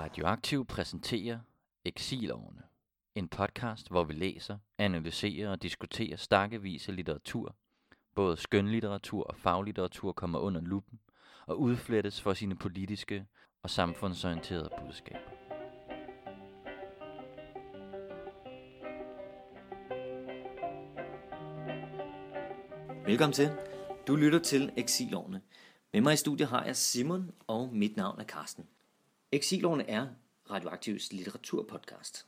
Radioaktiv præsenterer Eksilovne. En podcast, hvor vi læser, analyserer og diskuterer stakkevis af litteratur. Både skønlitteratur og faglitteratur kommer under lupen og udflettes for sine politiske og samfundsorienterede budskaber. Velkommen til. Du lytter til Eksilovne. Med mig i studiet har jeg Simon, og mit navn er Carsten. Eksilovne er Radioaktivs litteraturpodcast.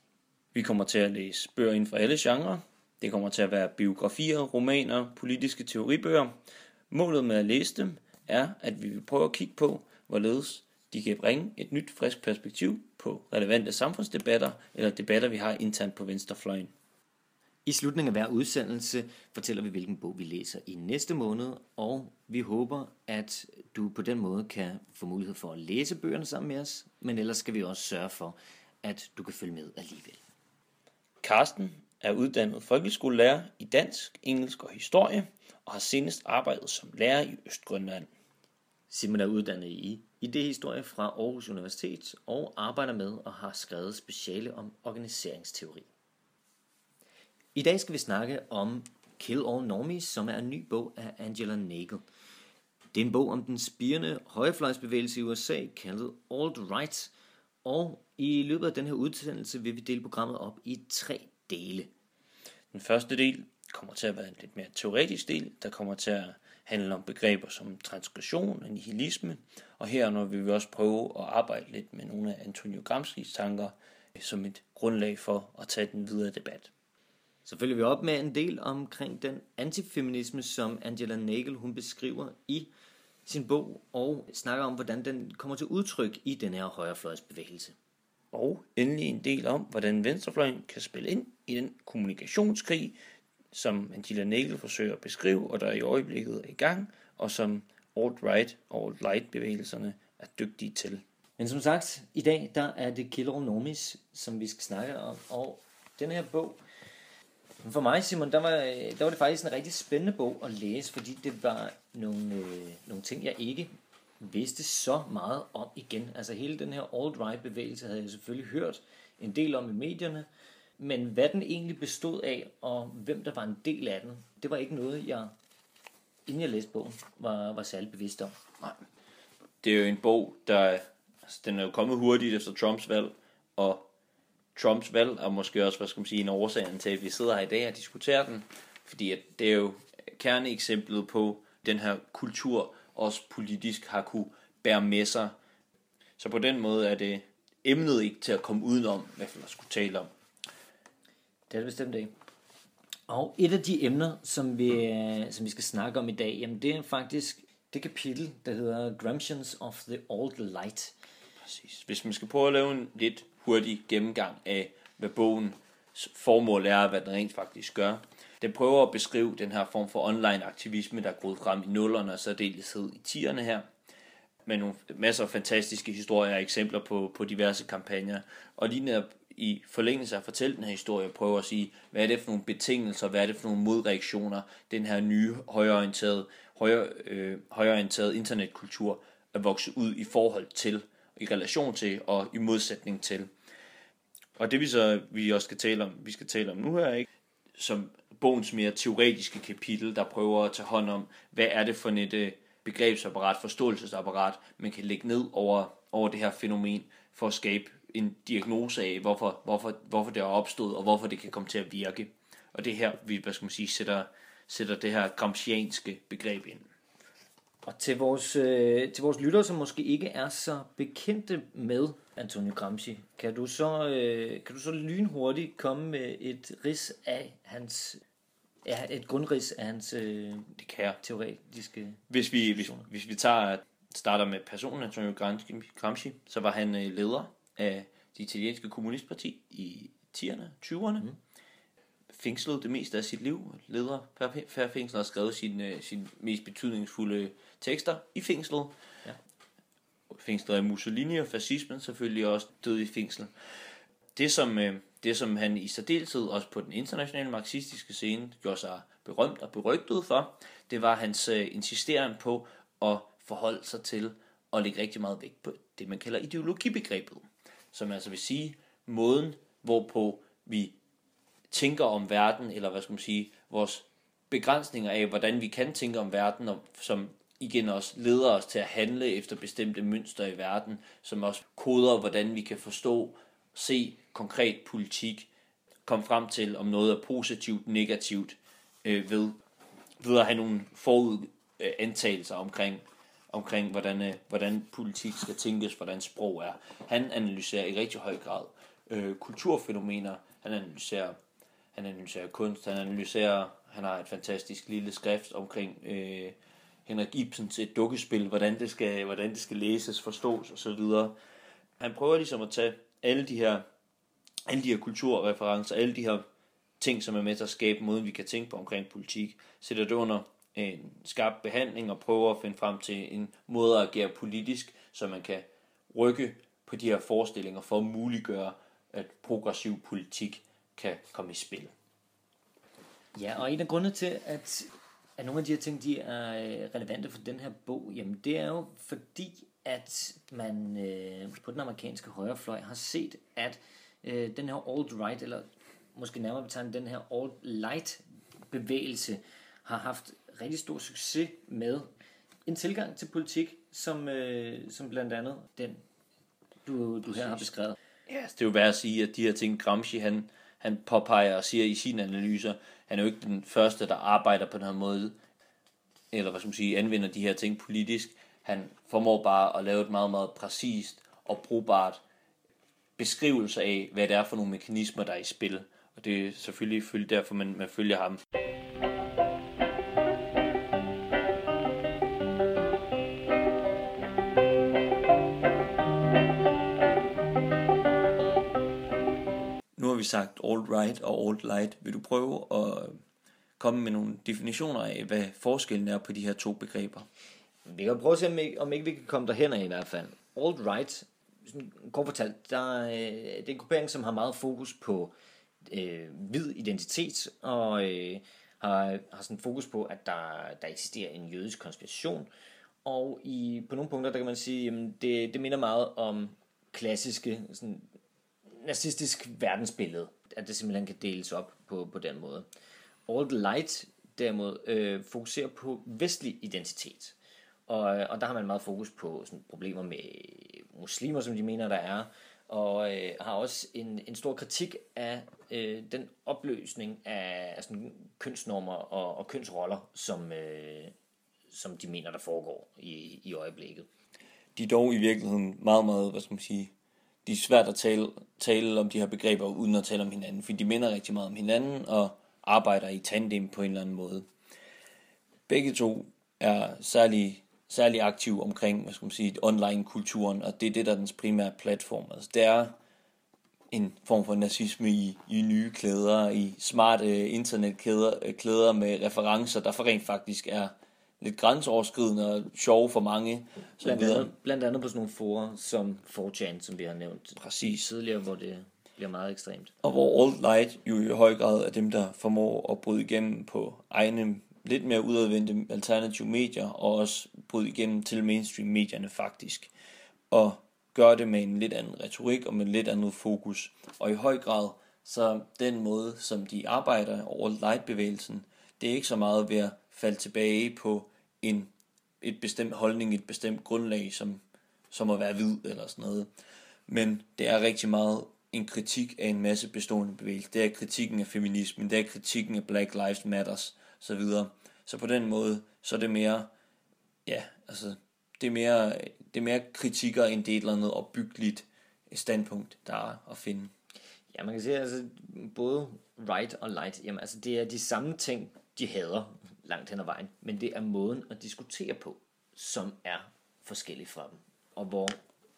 Vi kommer til at læse bøger inden for alle genrer. Det kommer til at være biografier, romaner, politiske teoribøger. Målet med at læse dem er, at vi vil prøve at kigge på, hvorledes de kan bringe et nyt, frisk perspektiv på relevante samfundsdebatter eller debatter, vi har internt på venstrefløjen. I slutningen af hver udsendelse fortæller vi, hvilken bog vi læser i næste måned, og vi håber, at du på den måde kan få mulighed for at læse bøgerne sammen med os, men ellers skal vi også sørge for, at du kan følge med alligevel. Karsten er uddannet folkeskolelærer i dansk, engelsk og historie, og har senest arbejdet som lærer i Østgrønland. Simon er uddannet i idehistorie fra Aarhus Universitet og arbejder med og har skrevet speciale om organiseringsteori. I dag skal vi snakke om Kill All Normies, som er en ny bog af Angela Nagel. Det er en bog om den spirende højrefløjsbevægelse i USA, kaldet Alt-Right, og i løbet af den her udsendelse vil vi dele programmet op i tre dele. Den første del kommer til at være en lidt mere teoretisk del, der kommer til at handle om begreber som transgression og nihilisme, og her når vi vil også prøve at arbejde lidt med nogle af Antonio Gramsci's tanker som et grundlag for at tage den videre debat. Så følger vi op med en del omkring den antifeminisme, som Angela Nagel hun beskriver i sin bog, og snakker om, hvordan den kommer til udtryk i den her højrefløjsbevægelse. Og endelig en del om, hvordan venstrefløjen kan spille ind i den kommunikationskrig, som Angela Nagel forsøger at beskrive, og der i øjeblikket er i gang, og som alt-right og alt-light bevægelserne er dygtige til. Men som sagt, i dag der er det Killer Normis, som vi skal snakke om, og den her bog, for mig, Simon, der var, øh, der var det faktisk en rigtig spændende bog at læse, fordi det var nogle, øh, nogle ting, jeg ikke vidste så meget om igen. Altså hele den her alt-right bevægelse havde jeg selvfølgelig hørt en del om i medierne, men hvad den egentlig bestod af, og hvem der var en del af den, det var ikke noget, jeg, inden jeg læste bogen, var, var særlig bevidst om. Nej. Det er jo en bog, der altså, den er jo kommet hurtigt efter Trumps valg, og Trumps valg er måske også, hvad skal man sige, en årsag til, at vi sidder her i dag og diskuterer den. Fordi at det er jo kerneeksemplet på den her kultur, også politisk har kunne bære med sig. Så på den måde er det emnet ikke til at komme udenom, hvad man skulle tale om. Det er det bestemt ikke. Og et af de emner, som vi, som vi skal snakke om i dag, jamen det er faktisk det kapitel, der hedder Gramscians of the Old Light. Præcis. Hvis man skal prøve at lave en lidt hurtig gennemgang af, hvad bogens formål er, og hvad den rent faktisk gør. Den prøver at beskrive den her form for online aktivisme, der er gået frem i nullerne og så deleshed i tierne her, med nogle masser af fantastiske historier og eksempler på, på diverse kampagner. Og lige netop i forlængelse af at fortælle den her historie, prøver at sige, hvad er det for nogle betingelser, hvad er det for nogle modreaktioner, den her nye højorienterede, højre, øh, højorienterede internetkultur at vokse ud i forhold til i relation til og i modsætning til. Og det vi så vi også skal tale om, vi skal tale om nu her, ikke? som bogens mere teoretiske kapitel, der prøver at tage hånd om, hvad er det for et øh, begrebsapparat, forståelsesapparat, man kan lægge ned over, over det her fænomen, for at skabe en diagnose af, hvorfor, hvorfor, hvorfor det er opstået, og hvorfor det kan komme til at virke. Og det her, vi hvad skal man sige, sætter, sætter det her gramscianske begreb ind. Og til vores, øh, til vores lyttere, som måske ikke er så bekendte med Antonio Gramsci, kan du så, øh, kan du så lynhurtigt komme med et ris af hans Ja, et grundrids af hans øh, det kan jeg. teoretiske hvis vi, hvis, hvis vi tager, starter med personen Antonio Gramsci, så var han øh, leder af det italienske kommunistparti i 10'erne, 20'erne. Mm fængslet det meste af sit liv, leder per fængsel og skrevet sine, øh, sine mest betydningsfulde tekster i fængslet. Ja. Fængslet af Mussolini og fascismen selvfølgelig også død i fængsel. Det som, øh, det som han i særdeleshed også på den internationale marxistiske scene gjorde sig berømt og berygtet for, det var hans øh, insisteren på at forholde sig til og lægge rigtig meget vægt på det, man kalder ideologibegrebet. som altså vil sige måden, hvorpå vi tænker om verden, eller hvad skal man sige, vores begrænsninger af, hvordan vi kan tænke om verden, og som igen også leder os til at handle efter bestemte mønstre i verden, som også koder, hvordan vi kan forstå, se konkret politik, komme frem til, om noget er positivt, negativt, øh, ved, ved at have nogle forudantagelser øh, omkring, omkring hvordan, øh, hvordan politik skal tænkes, hvordan sprog er. Han analyserer i rigtig høj grad øh, kulturfænomener, han analyserer, han analyserer kunst, han analyserer, han har et fantastisk lille skrift omkring øh, Henrik Ibsens et dukkespil, hvordan det skal, hvordan det skal læses, forstås osv. Han prøver ligesom at tage alle de her, alle de her kulturreferencer, alle de her ting, som er med til at skabe måden, vi kan tænke på omkring politik, sætter det under en skarp behandling og prøver at finde frem til en måde at agere politisk, så man kan rykke på de her forestillinger for at muliggøre, at progressiv politik kan komme i spil. Ja, og en af grundene til, at, at nogle af de her ting, de er øh, relevante for den her bog, jamen det er jo fordi, at man øh, på den amerikanske højrefløj har set, at øh, den her alt-right, eller måske nærmere betegnet den her alt-light bevægelse, har haft rigtig stor succes med en tilgang til politik, som, øh, som blandt andet den, du, du her har beskrevet. Ja, det er jo værd at sige, at de her ting, Gramsci han, han påpeger og siger i sine analyser, han er jo ikke den første, der arbejder på den her måde, eller hvad skal man sige, anvender de her ting politisk. Han formår bare at lave et meget, meget præcist og brugbart beskrivelse af, hvad det er for nogle mekanismer, der er i spil. Og det er selvfølgelig derfor, man, man følger ham. Sagt alt right og alt light. Vil du prøve at komme med nogle definitioner af, hvad forskellen er på de her to begreber? Vi kan prøve at se, om ikke, om ikke vi kan komme derhen af i hvert fald. Alt right, sådan kort fortalt, der, øh, det er en gruppering, som har meget fokus på øh, hvid identitet, og øh, har, har sådan fokus på, at der, der eksisterer en jødisk konspiration. Og i, på nogle punkter, der kan man sige, at det, det minder meget om klassiske sådan, nazistisk verdensbillede, at det simpelthen kan deles op på, på den måde. All the Light derimod øh, fokuserer på vestlig identitet. Og, øh, og der har man meget fokus på sådan, problemer med muslimer, som de mener, der er, og øh, har også en, en stor kritik af øh, den opløsning af, af sådan, kønsnormer og, og kønsroller, som, øh, som de mener, der foregår i, i øjeblikket. De er dog i virkeligheden meget, meget, hvad skal man sige, de er svært at tale, tale om de her begreber uden at tale om hinanden, fordi de minder rigtig meget om hinanden og arbejder i tandem på en eller anden måde. Begge to er særlig, særlig aktive omkring, hvad skal man sige, online-kulturen, og det er det, der er dens primære platform. Altså, det er en form for nazisme i, i nye klæder, i smarte internetklæder øh, klæder med referencer, der for rent faktisk er lidt grænseoverskridende og sjove for mange. Så Blandt andet, blandt andet på sådan nogle forer som 4chan, som vi har nævnt Præcis. tidligere, hvor det bliver meget ekstremt. Og hvor Alt Light jo i høj grad er dem, der formår at bryde igennem på egne lidt mere udadvendte alternative medier, og også bryde igennem til mainstream-medierne faktisk. Og gøre det med en lidt anden retorik og med lidt andet fokus. Og i høj grad, så den måde, som de arbejder over light-bevægelsen, det er ikke så meget ved at falde tilbage på en, et bestemt holdning, et bestemt grundlag, som, som at være hvid eller sådan noget. Men det er rigtig meget en kritik af en masse bestående bevægelser. Det er kritikken af feminismen, det er kritikken af Black Lives Matters, så videre. Så på den måde, så er det mere, ja, altså, det er mere, det er mere kritikker, end det er et eller andet opbyggeligt standpunkt, der er at finde. Ja, man kan sige, altså både right og light, jamen altså det er de samme ting, de hader langt hen ad vejen, men det er måden at diskutere på, som er forskellig fra dem. Og hvor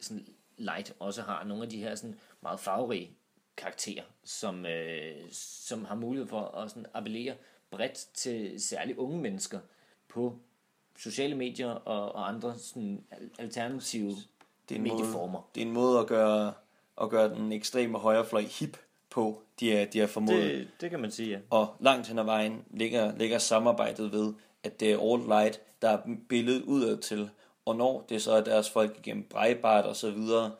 sådan light også har nogle af de her sådan meget farverige karakterer, som, øh, som har mulighed for at sådan appellere bredt til særligt unge mennesker på sociale medier og, og andre sådan alternative Det er en medieformer. måde, det er en måde at gøre, at gøre den ekstreme højrefløj hip på, de er, de er formået. Det, det kan man sige, ja. Og langt hen ad vejen ligger, ligger samarbejdet ved, at det er All Light, der er billedet udad til. Og når det så er deres folk igennem Breitbart og så videre,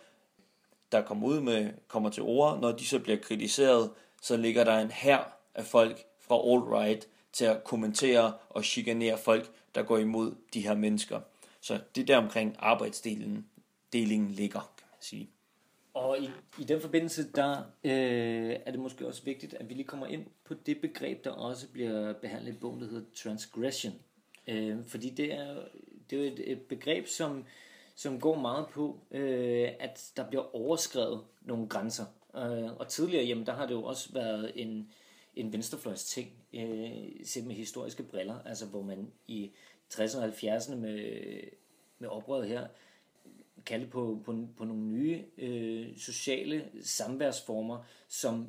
der kommer ud med, kommer til ord, når de så bliver kritiseret, så ligger der en her af folk fra alt-right til at kommentere og chikanere folk, der går imod de her mennesker. Så det er der omkring arbejdsdelingen delingen ligger, kan man sige. Og i, i den forbindelse, der øh, er det måske også vigtigt, at vi lige kommer ind på det begreb, der også bliver behandlet i bogen, der hedder transgression. Øh, fordi det er, det er et, et begreb, som, som går meget på, øh, at der bliver overskrevet nogle grænser. Øh, og tidligere, jamen, der har det jo også været en, en venstrefløjs ting, øh, set med historiske briller, altså hvor man i 60'erne og 70'erne med, med oprøret her, kalde på, på, på nogle nye øh, sociale samværsformer, som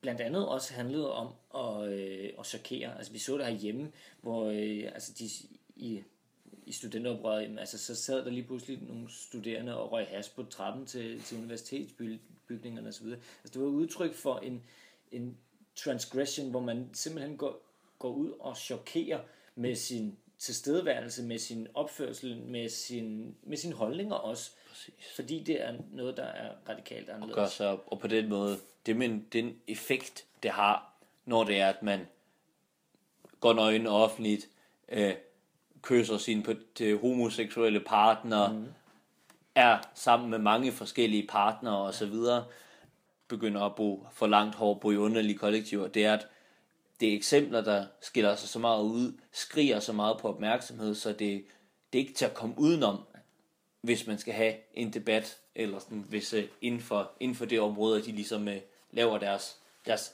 blandt andet også handlede om at, øh, at chokere. Altså vi så det herhjemme, hvor øh, altså de, i, i studenteroprøret, altså så sad der lige pludselig nogle studerende og røg has på trappen til, til universitetsbygningerne osv. Altså det var udtryk for en, en transgression, hvor man simpelthen går, går ud og chokerer med sin tilstedeværelse, med sin opførsel, med sin, med sine holdninger også. Præcis. Fordi det er noget, der er radikalt anderledes. Og, gør så, og på den måde, det med den effekt, det har, når det er, at man går nøgen offentligt, øh, kysser sin på, til homoseksuelle partner, mm. er sammen med mange forskellige partnere osv., begynder at bo for langt hårdt, bo i underlige kollektiver, det er, at det er eksempler, der skiller sig så meget ud, skriger så meget på opmærksomhed, så det, det er ikke til at komme udenom, hvis man skal have en debat, eller sådan, hvis uh, inden, for, inden for det område, de ligesom uh, laver deres, deres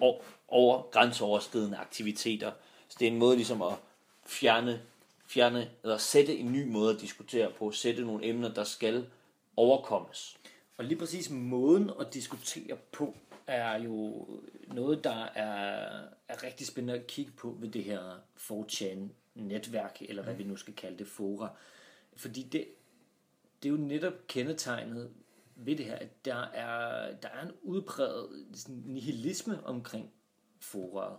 over, over, grænseoverskridende aktiviteter. Så det er en måde ligesom at fjerne, fjerne, eller sætte en ny måde at diskutere på, sætte nogle emner, der skal overkommes. Og lige præcis måden at diskutere på, er jo noget, der er, er rigtig spændende at kigge på ved det her 4chan-netværk, eller hvad mm. vi nu skal kalde det, fora. Fordi det, det er jo netop kendetegnet ved det her, at der er, der er en udbredt sådan, nihilisme omkring foraet.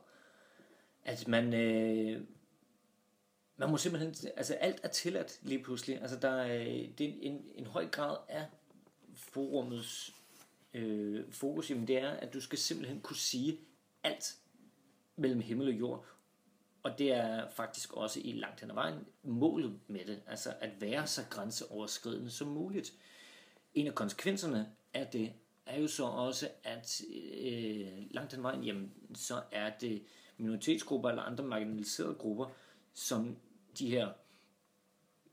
At man, øh, man må simpelthen, altså alt er tilladt lige pludselig. Altså der er, det er en, en høj grad af forumets øh, fokus, jamen det er, at du skal simpelthen kunne sige alt mellem himmel og jord. Og det er faktisk også i langt hen ad vejen målet med det, altså at være så grænseoverskridende som muligt. En af konsekvenserne af det er jo så også, at øh, langt hen ad vejen, jamen, så er det minoritetsgrupper eller andre marginaliserede grupper, som de her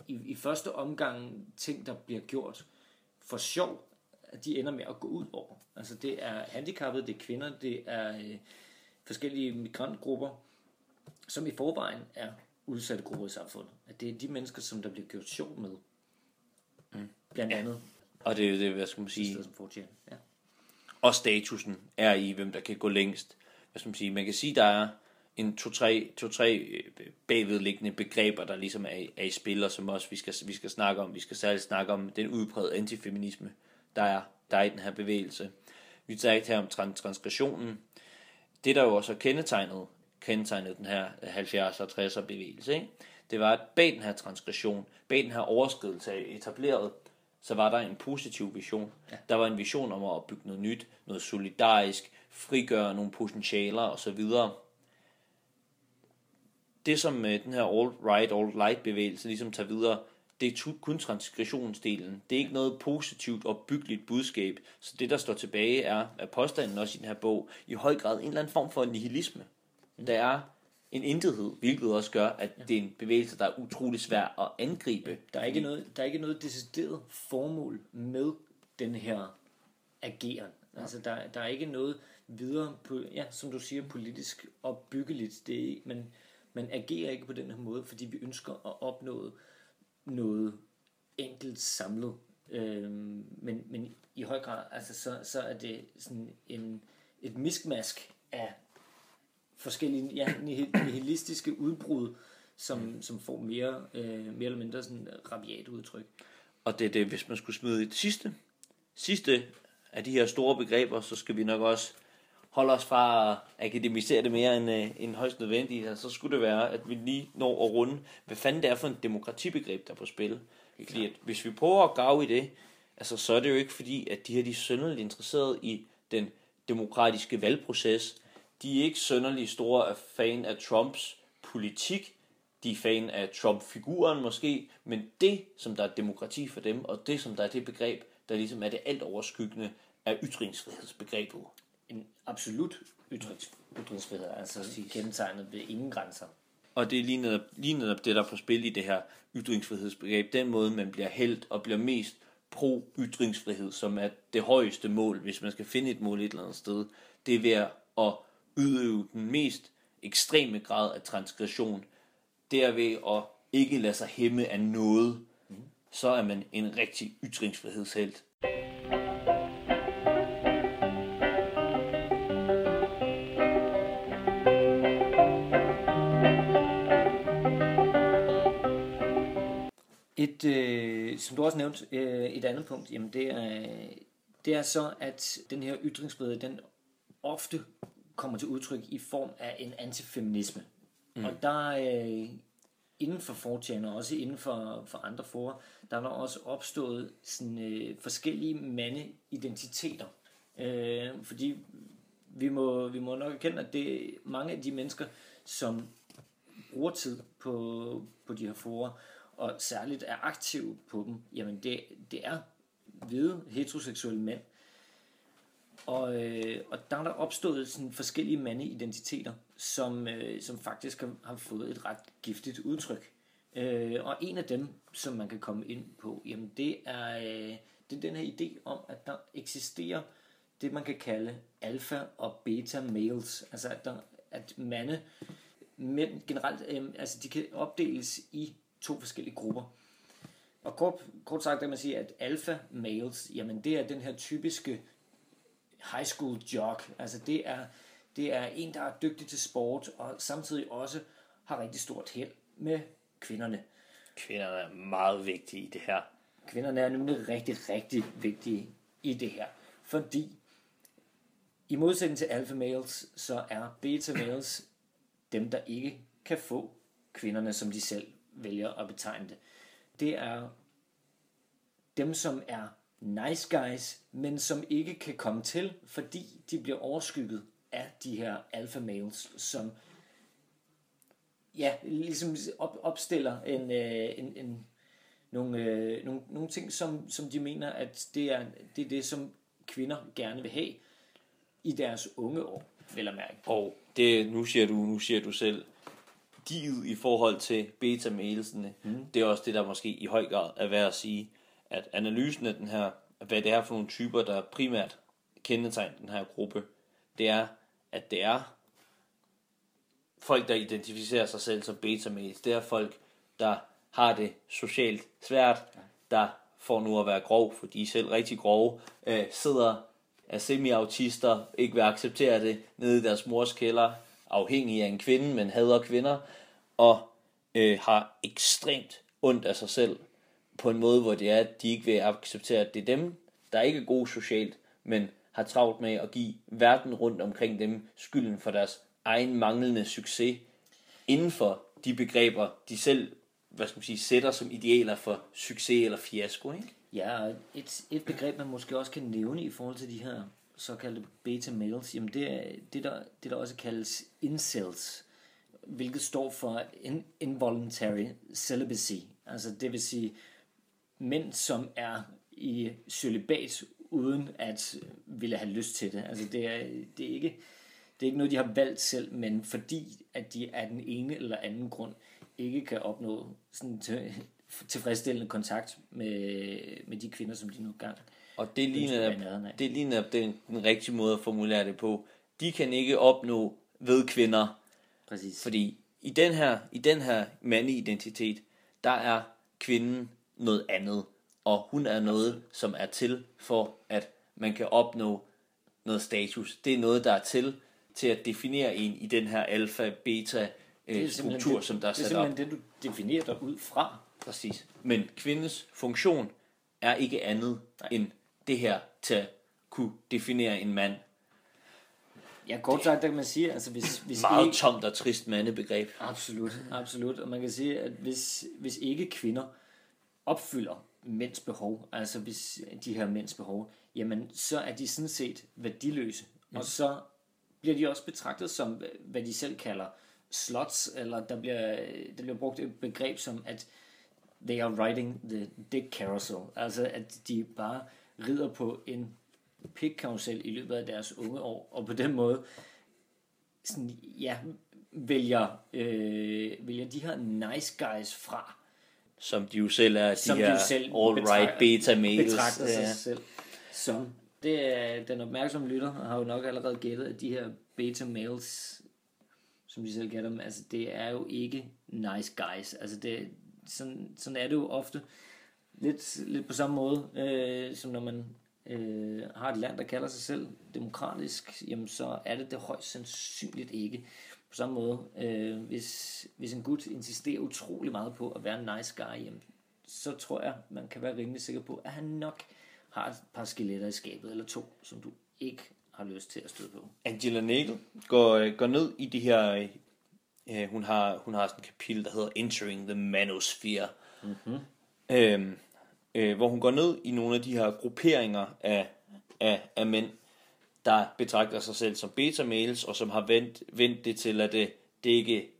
i, i første omgang ting, der bliver gjort for sjov, at de ender med at gå ud over. Altså det er handicappede, det er kvinder, det er øh, forskellige migrantgrupper, som i forvejen er udsatte grupper i samfundet. At det er de mennesker, som der bliver gjort sjov med. Mm. Blandt andet. Og det er det, hvad skal man sige. Som ja. Og statusen er i, hvem der kan gå længst. Hvad skal man sige? Man kan sige, der er en to-tre to, tre øh, bagvedliggende begreber, der ligesom er, er i spil, og som også vi skal, vi skal snakke om. Vi skal særligt snakke om den udbredte antifeminisme, der er, der er i den her bevægelse. Vi ikke her om trans- transgressionen. Det, der jo også kendetegnet, kendetegnet den her 70'er og 60'er bevægelse, ikke? det var, at bag den her transgression, bag den her overskridelse af etableret, så var der en positiv vision. Ja. Der var en vision om at bygge noget nyt, noget solidarisk, frigøre nogle potentialer osv. Det som øh, den her alt-right, alt-light bevægelse ligesom tager videre, det er kun transkriptionsdelen. Det er ikke noget positivt og byggeligt budskab. Så det, der står tilbage, er, at påstanden også i den her bog, i høj grad en eller anden form for nihilisme. Der er en intethed, hvilket også gør, at det er en bevægelse, der er utrolig svær at angribe. Der er ikke noget, der er ikke noget decideret formål med den her ageren. Altså, der, der er ikke noget videre, på, ja, som du siger, politisk opbyggeligt. Det er, man, man agerer ikke på den her måde, fordi vi ønsker at opnå noget enkelt samlet. Øhm, men, men i høj grad, altså, så, så er det sådan en, et miskmask af forskellige ja, nihilistiske udbrud, som, som får mere, øh, mere eller mindre sådan rabiat udtryk. Og det er det, hvis man skulle smide det sidste, sidste af de her store begreber, så skal vi nok også holde os fra at akademisere det mere end, øh, end højst nødvendigt, altså, så skulle det være, at vi lige når at runde, hvad fanden det er for en demokratibegreb, der er på spil. Fordi at, hvis vi prøver at grave i det, altså så er det jo ikke fordi, at de her de er sønderligt interesseret i den demokratiske valgproces. De er ikke sønderligt store fan af Trumps politik. De er fan af Trump-figuren måske, men det, som der er demokrati for dem, og det, som der er det begreb, der ligesom er det alt overskyggende, er ytringsfrihedsbegrebet. En absolut ytrings, ytringsfrihed, altså Præcis. kendetegnet ved ingen grænser. Og det er lige netop, lige netop det, der er på spil i det her ytringsfrihedsbegreb. Den måde, man bliver hældt og bliver mest pro-ytringsfrihed, som er det højeste mål, hvis man skal finde et mål et eller andet sted, det er ved at udøve den mest ekstreme grad af transgression. Det er ved at ikke lade sig hæmme af noget. Så er man en rigtig ytringsfrihedshelt. Et, øh, som du også nævnte, øh, et andet punkt, jamen det er, det er så, at den her ytringsfrihed, den ofte kommer til udtryk i form af en antifeminisme. Mm. Og der øh, inden for 4chan og også inden for, for andre forer, der er der også opstået sådan, øh, forskellige mandeidentiteter. Øh, fordi vi må, vi må nok erkende, at det er mange af de mennesker, som bruger tid på, på de her forer, og særligt er aktive på dem, jamen det, det er hvide heteroseksuelle mænd. Og, øh, og der er der opstået sådan forskellige mandeidentiteter, som, øh, som faktisk har, har fået et ret giftigt udtryk. Øh, og en af dem, som man kan komme ind på, jamen det er, øh, det er den her idé om, at der eksisterer det, man kan kalde alfa og beta males. Altså at, der, at mande, mænd generelt, øh, altså de kan opdeles i to forskellige grupper. Og kort, kort sagt kan man sige, at alpha males, jamen det er den her typiske high school jock. Altså det er, det er en, der er dygtig til sport, og samtidig også har rigtig stort held med kvinderne. Kvinderne er meget vigtige i det her. Kvinderne er nemlig rigtig, rigtig vigtige i det her. Fordi i modsætning til alpha males, så er beta males dem, der ikke kan få kvinderne, som de selv vælger at betegne det. Det er dem, som er nice guys, men som ikke kan komme til, fordi de bliver overskygget af de her alpha males, som ja, ligesom op, opstiller en, øh, en, en, nogle, øh, nogle, nogle ting, som, som de mener, at det er, det er det, som kvinder gerne vil have i deres unge år, vel at mærke. Og det, nu siger du, nu siger du selv, diet i forhold til beta mailsene, mm. det er også det, der måske i høj grad er værd at sige, at analysen af den her, hvad det er for nogle typer, der primært kendetegner den her gruppe, det er, at det er folk, der identificerer sig selv som beta mails. Det er folk, der har det socialt svært, der får nu at være grov, for de er selv rigtig grove, øh, sidder er semi-autister, ikke vil acceptere det, nede i deres mors kælder, afhængig af en kvinde, men hader kvinder, og øh, har ekstremt ondt af sig selv, på en måde, hvor det er, at de ikke vil acceptere, at det er dem, der ikke er gode socialt, men har travlt med at give verden rundt omkring dem skylden for deres egen manglende succes inden for de begreber, de selv hvad skal man sige, sætter som idealer for succes eller fiasko. Ikke? Ja, et, et begreb, man måske også kan nævne i forhold til de her såkaldte beta males, jamen det er det, der, det, der også kaldes incels, hvilket står for in, involuntary celibacy. Altså det vil sige mænd, som er i celibat uden at ville have lyst til det. Altså det er, det er ikke det er ikke noget, de har valgt selv, men fordi at de af den ene eller anden grund ikke kan opnå sådan tilfredsstillende kontakt med, med de kvinder, som de nu gang. Og det er af. det er netop den, den rigtige måde at formulere det på. De kan ikke opnå ved kvinder, Præcis. fordi i den her, i den her mandeidentitet, der er kvinden noget andet, og hun er noget, som er til for, at man kan opnå noget status. Det er noget, der er til til at definere en i den her alfa-beta Det øh, simpelthen struktur, det, som der er det er sat op. simpelthen det, du definerer dig ud fra. Præcis. Men kvindens funktion er ikke andet Nej. end det her til at kunne definere en mand. Ja, kort sagt, der kan man sige, altså hvis, hvis Meget ikke, tomt og trist mandebegreb. Absolut, absolut. Og man kan sige, at hvis, hvis ikke kvinder opfylder mænds behov, altså hvis de her mænds behov, jamen så er de sådan set værdiløse. Mm. Og så bliver de også betragtet som, hvad de selv kalder slots, eller der bliver, der bliver brugt et begreb som, at they are riding the dick carousel. Altså at de bare rider på en pikkarusel i løbet af deres unge år, og på den måde sådan, ja, vælger, øh, vælger de her nice guys fra. Som de jo selv er, de Som de her jo selv all-right beta males. betragter sig Ja. selv som. Det er, den opmærksomme lytter har jo nok allerede gættet, at de her beta males, som de selv kalder dem, altså det er jo ikke nice guys. Altså det, sådan, sådan er det jo ofte. Lidt, lidt på samme måde, øh, som når man øh, har et land, der kalder sig selv demokratisk, jamen så er det det højst sandsynligt ikke. På samme måde, øh, hvis, hvis en gut insisterer utrolig meget på at være en nice guy, jamen, så tror jeg, man kan være rimelig sikker på, at han nok har et par skeletter i skabet, eller to, som du ikke har lyst til at støde på. Angela Nagel går, øh, går ned i det her... Øh, hun, har, hun har sådan et kapitel, der hedder Entering the Manosphere. Mm-hmm. Øhm, øh, hvor hun går ned i nogle af de her grupperinger af, af, af mænd, der betragter sig selv som beta-males, og som har vendt, vendt det til, at det, det, ikke,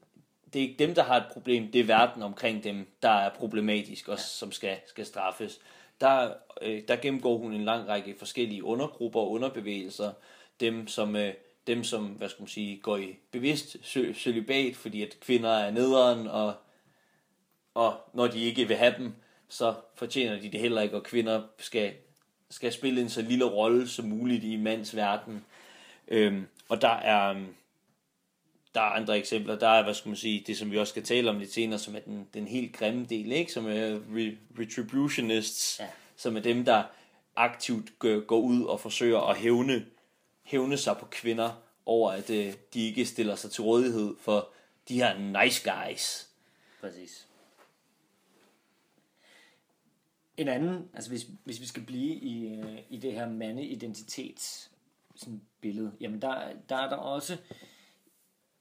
det er ikke dem, der har et problem, det er verden omkring dem, der er problematisk og som skal, skal straffes. Der, øh, der gennemgår hun en lang række forskellige undergrupper og underbevægelser, dem som, øh, dem som hvad skal man sige, går i bevidst sø- celibat, fordi at kvinder er nederen, og, og når de ikke vil have dem, så fortjener de det heller ikke, og kvinder skal, skal spille en så lille rolle som muligt i mands verden. Øhm, og der er, der er andre eksempler. Der er, hvad skal man sige, det som vi også skal tale om lidt senere, som er den, den helt grimme del, ikke? som er re- retributionists, ja. som er dem, der aktivt går, går ud og forsøger at hævne, hævne sig på kvinder over, at øh, de ikke stiller sig til rådighed for de her nice guys. Præcis. En anden, altså hvis, hvis vi skal blive i, øh, i det her mandeidentitets sådan billede, jamen der, der er der også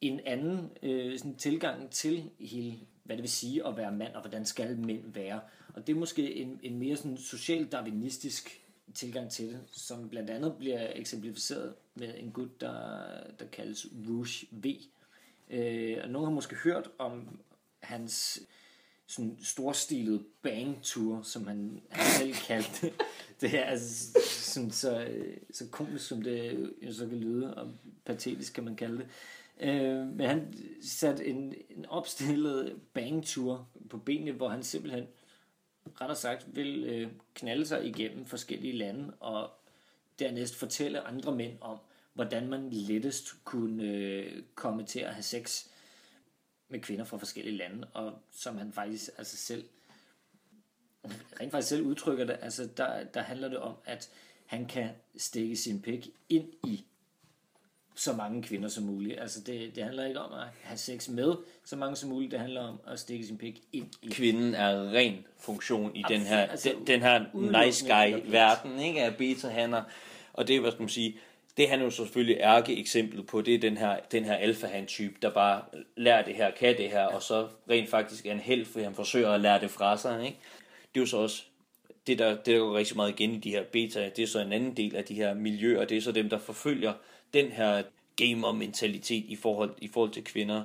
en anden øh, sådan tilgang til hele, hvad det vil sige at være mand, og hvordan skal mænd være. Og det er måske en, en mere sådan social darwinistisk tilgang til det, som blandt andet bliver eksemplificeret med en gut, der, der kaldes Rouge V. Øh, og nogen har måske hørt om hans sådan storstilede bang-tour, som han, han selv kaldte det. Det er altså sådan, så, så komisk, som det jo så kan lyde, og patetisk kan man kalde det. Øh, men han satte en, en opstillet bang-tour på benene, hvor han simpelthen rettere sagt vil øh, knalde sig igennem forskellige lande, og dernæst fortælle andre mænd om, hvordan man lettest kunne øh, komme til at have sex med kvinder fra forskellige lande, og som han faktisk altså selv rent faktisk selv udtrykker det, altså der, der handler det om, at han kan stikke sin pik ind i så mange kvinder som muligt. Altså det, det handler ikke om at have sex med så mange som muligt, det handler om at stikke sin pik ind i. Kvinden er ren funktion i den her, altså, den, den her nice objekt. guy verden, ikke af beta-hanner. Og det er, hvad skal man sige, det han jo selvfølgelig ærke eksemplet på, det er den her, den her alfa type der bare lærer det her, kan det her, og så rent faktisk er en held, fordi han forsøger at lære det fra sig. Ikke? Det er jo så også det der, det der går rigtig meget igen i de her beta, det er så en anden del af de her miljøer, det er så dem, der forfølger den her gamer-mentalitet i forhold, i forhold til kvinder.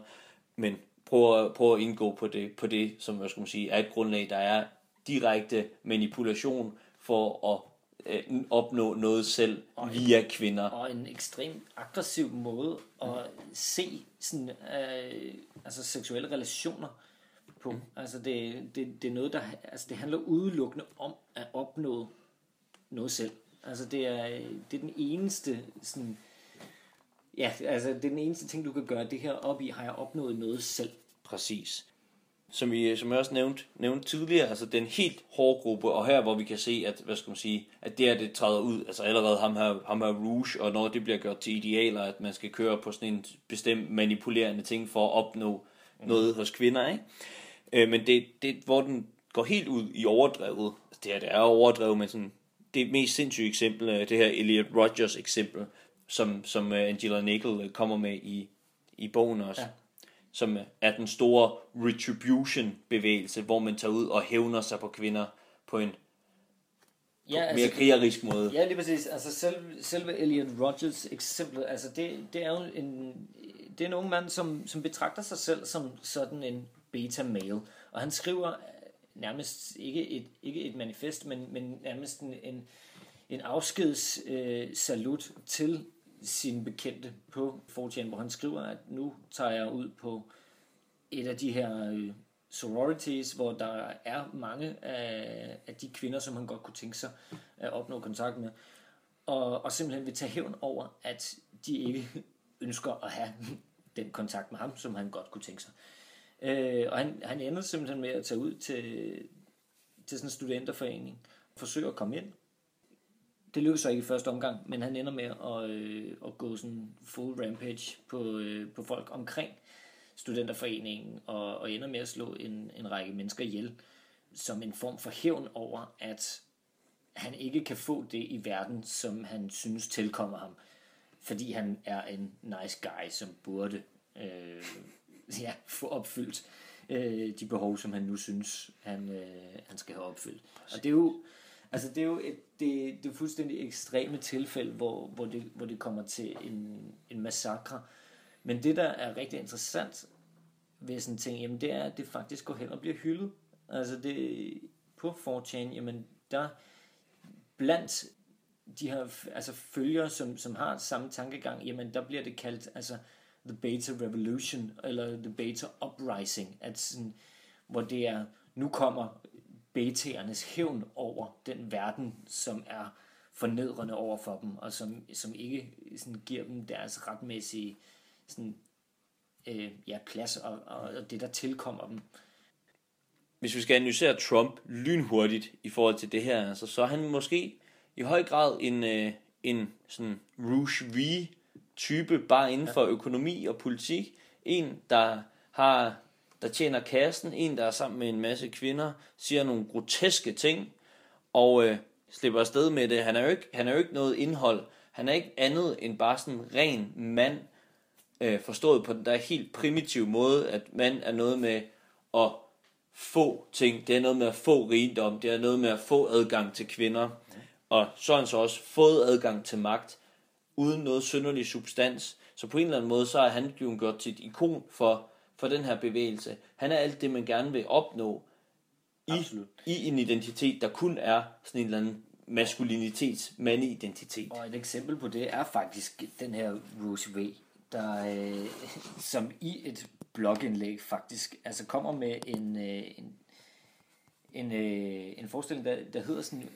Men prøv at, prøv at indgå på det, på det, som skal man sige, er et grundlag, der er direkte manipulation for at øh, opnå noget selv via kvinder. Og en ekstremt aggressiv måde at se sådan, øh, altså seksuelle relationer på. Mm. Altså det, det, det er noget, der altså det handler udelukkende om at opnå noget selv. Altså det er, det er den eneste sådan, ja, altså det er den eneste ting, du kan gøre det her op i, har jeg opnået noget selv. Præcis. Som, vi, som jeg også nævnte, nævnte tidligere, altså den helt hårde gruppe, og her hvor vi kan se, at, hvad skal man sige, at det her, det træder ud, altså allerede ham her, ham her Rouge, og når det bliver gjort til idealer, at man skal køre på sådan en bestemt manipulerende ting for at opnå mm. noget hos kvinder, ikke? Øh, men det, det, hvor den går helt ud i overdrevet, altså det her, det er overdrevet, men sådan, det mest sindssyge eksempel, det her Elliot Rogers eksempel, som, som øh, Angela Nagel øh, kommer med i, i bogen også. Ja som er den store retribution bevægelse, hvor man tager ud og hævner sig på kvinder på en ja, altså, mere krigerisk måde. Ja, lige præcis. Altså selve, selve Elliot Rogers eksempel, altså det, det er jo en, det er en ung mand, som, som betragter sig selv som sådan en beta-male. Og han skriver nærmest ikke et, ikke et manifest, men, men nærmest en, en, en afskeds øh, salut til sin bekendte på 4 hvor han skriver, at nu tager jeg ud på et af de her øh, sororities, hvor der er mange af, af de kvinder, som han godt kunne tænke sig at opnå kontakt med, og, og simpelthen vil tage hævn over, at de ikke ønsker at have den kontakt med ham, som han godt kunne tænke sig. Øh, og han, han ender simpelthen med at tage ud til, til sådan en studenterforening, forsøge at komme ind. Det lykkes så ikke i første omgang, men han ender med at, øh, at gå sådan full rampage på, øh, på folk omkring studenterforeningen, og, og ender med at slå en, en række mennesker ihjel, som en form for hævn over, at han ikke kan få det i verden, som han synes tilkommer ham, fordi han er en nice guy, som burde øh, ja, få opfyldt øh, de behov, som han nu synes, han, øh, han skal have opfyldt. Og det er jo, altså det er jo et, det, det er fuldstændig ekstreme tilfælde, hvor, hvor, det, hvor det kommer til en, en massakre. Men det, der er rigtig interessant ved sådan en ting, jamen det er, at det faktisk går hen og bliver hyldet. Altså det, på 4chan, jamen der blandt de her altså følgere, som, som har samme tankegang, jamen der bliver det kaldt, altså The Beta Revolution, eller The Beta Uprising, at sådan, hvor det er, nu kommer betaernes hævn over den verden, som er fornedrende over for dem, og som, som ikke sådan, giver dem deres retmæssige sådan, øh, ja, plads og, og det, der tilkommer dem. Hvis vi skal analysere Trump lynhurtigt i forhold til det her, altså, så er han måske i høj grad en, øh, en sådan Rouge V type, bare inden for økonomi og politik. En, der har der tjener kassen, en, der er sammen med en masse kvinder, siger nogle groteske ting, og øh, slipper afsted med det. Han er, jo ikke, han er jo ikke noget indhold. Han er ikke andet end bare sådan en ren mand, øh, forstået på den der helt primitive måde, at mand er noget med at få ting, det er noget med at få rigdom, det er noget med at få adgang til kvinder, og så har han så også fået adgang til magt uden noget synderlig substans. Så på en eller anden måde, så er han jo gjort til et ikon for, for den her bevægelse. Han er alt det, man gerne vil opnå i, i en identitet, der kun er sådan en eller anden maskulinitets mandeidentitet. Og et eksempel på det er faktisk den her Rose V, der øh, som i et blogindlæg faktisk altså kommer med en, øh, en, en, øh, en forestilling, der, der hedder sådan,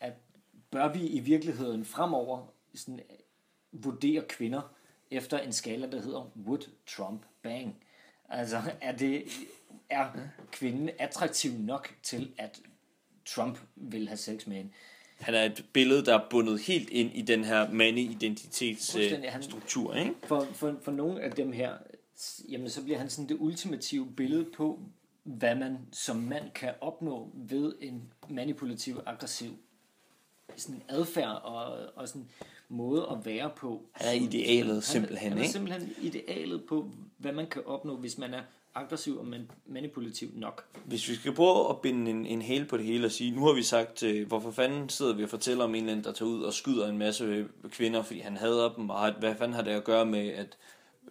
at bør vi i virkeligheden fremover sådan vurdere kvinder efter en skala, der hedder Would Trump Bang? Altså, er, det, er kvinden attraktiv nok til, at Trump vil have sex med hende? Han er et billede, der er bundet helt ind i den her mande-identitetsstruktur, ikke? For, for, for nogle af dem her, jamen så bliver han sådan det ultimative billede på, hvad man som mand kan opnå ved en manipulativ, aggressiv sådan adfærd og, og sådan måde at være på. Han er idealet han, simpelthen, han er ikke? simpelthen idealet på, hvad man kan opnå, hvis man er aggressiv og manipulativ nok. Hvis vi skal prøve at binde en, en hæl på det hele og sige, nu har vi sagt, øh, hvorfor fanden sidder vi og fortæller om en eller anden, der tager ud og skyder en masse kvinder, fordi han hader dem, og hvad fanden har det at gøre med, at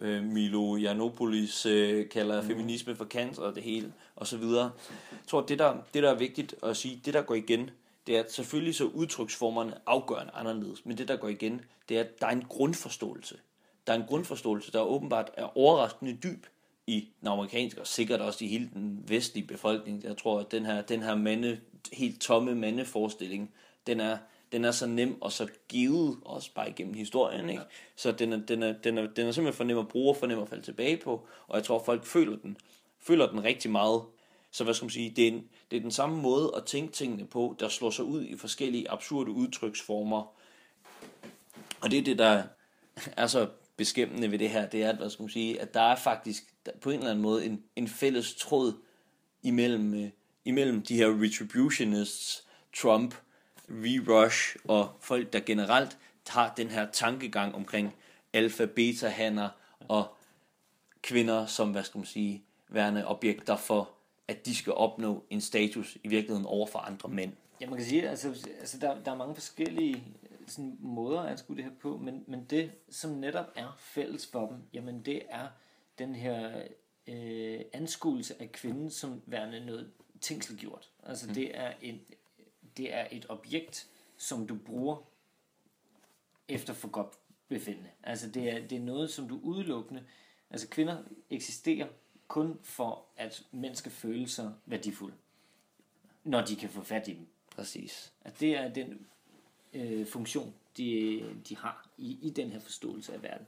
øh, Milo Janopoulos øh, kalder mm. feminisme for cancer og det hele, og så videre. Jeg tror, det der, det der er vigtigt at sige, det der går igen, det er, at selvfølgelig så udtryksformerne afgørende anderledes, men det der går igen, det er, at der er en grundforståelse. Der er en grundforståelse, der åbenbart er overraskende dyb i den amerikanske, og sikkert også i hele den vestlige befolkning. Jeg tror, at den her, den her mande, helt tomme mandeforestilling, den er, den er så nem og så givet, også bare igennem historien. Ikke? Så den er, den, er, den, er, den er simpelthen for nem at bruge og for nem at falde tilbage på, og jeg tror, at folk føler den, føler den rigtig meget så hvad skal man sige, det er, en, det er den samme måde at tænke tingene på, der slår sig ud i forskellige absurde udtryksformer. Og det er det, der er så beskæmmende ved det her, det er, hvad skal man sige, at der er faktisk på en eller anden måde en, en fælles tråd imellem, øh, imellem de her retributionists, Trump, V-Rush og folk, der generelt har den her tankegang omkring alfa-beta-hanner og kvinder som, hvad skal man sige, værende objekter for at de skal opnå en status i virkeligheden over for andre mænd. Ja, man kan sige, altså, altså der, der er mange forskellige sådan, måder at anskue det her på, men, men det, som netop er fælles for dem, jamen det er den her øh, anskuelse af kvinden som værende noget tingsliggjort. Altså mm. det, er en, det er et objekt, som du bruger efter for godt befindende. Altså det er, det er noget, som du udelukkende... Altså kvinder eksisterer kun for, at mænd skal føle sig værdifulde, når de kan få fat i dem. Præcis. At det er den øh, funktion, de, de har i, i den her forståelse af verden.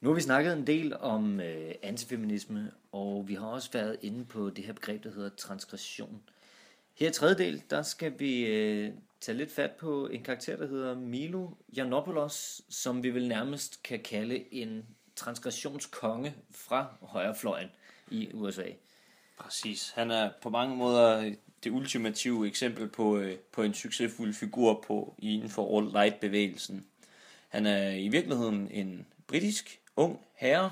Nu har vi snakket en del om øh, antifeminisme, og vi har også været inde på det her begreb, der hedder transgression. Her i tredje del, der skal vi øh, tage lidt fat på en karakter, der hedder Milo Janopoulos, som vi vel nærmest kan kalde en transgressionskonge fra højrefløjen i USA. Præcis. Han er på mange måder øh, det ultimative eksempel på, øh, på en succesfuld figur på inden for alt-right-bevægelsen. Han er i virkeligheden en britisk ung herre,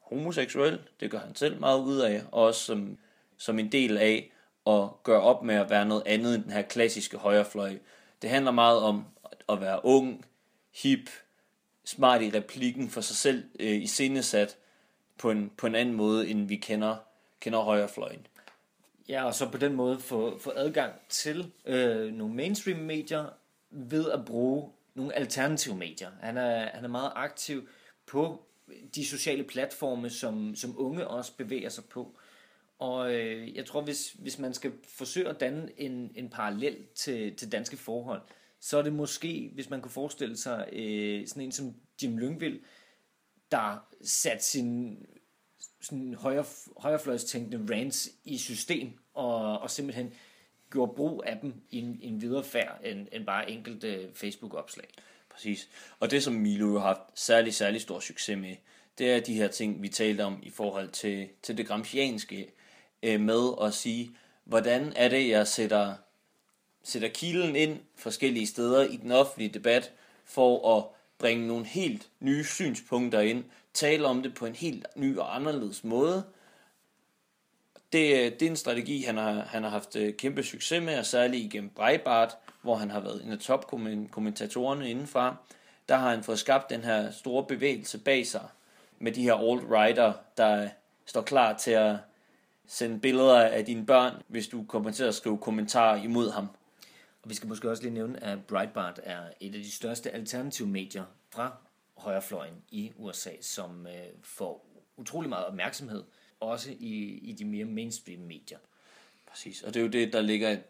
homoseksuel, det gør han selv meget ud af, og også som, som en del af at gøre op med at være noget andet end den her klassiske højrefløj. Det handler meget om at være ung, hip, smart i replikken for sig selv øh, i scenesat på en, på en anden måde, end vi kender, kender højrefløjen. Ja, og så på den måde få, få adgang til øh, nogle mainstream medier ved at bruge nogle alternative medier. Han er, han er meget aktiv på de sociale platforme, som, som unge også bevæger sig på. Og øh, jeg tror, hvis, hvis man skal forsøge at danne en, en parallel til, til danske forhold, så er det måske, hvis man kunne forestille sig øh, sådan en som Jim Lyngvild, der satte sin sådan højre, højrefløjstænkende rants i system, og, og simpelthen gjorde brug af dem i en, en videre færd end, end bare enkelte Facebook-opslag. Præcis. Og det, som Milo har haft særlig, særlig stor succes med, det er de her ting, vi talte om i forhold til, til det gramscianske, øh, med at sige, hvordan er det, jeg sætter, sætter kilen ind forskellige steder i den offentlige debat, for at bringe nogle helt nye synspunkter ind, tale om det på en helt ny og anderledes måde. Det, øh, det er en strategi, han har, han har haft øh, kæmpe succes med, og særligt igennem Breitbart, hvor han har været en af topkommentatorerne indenfra. Der har han fået skabt den her store bevægelse bag sig, med de her alt-righter, der står klar til at sende billeder af dine børn, hvis du kommer til at skrive kommentarer imod ham. Og vi skal måske også lige nævne, at Breitbart er et af de største alternative medier fra højrefløjen i USA, som øh, får utrolig meget opmærksomhed, også i, i de mere mainstream medier. Præcis, og det er jo det, der ligger et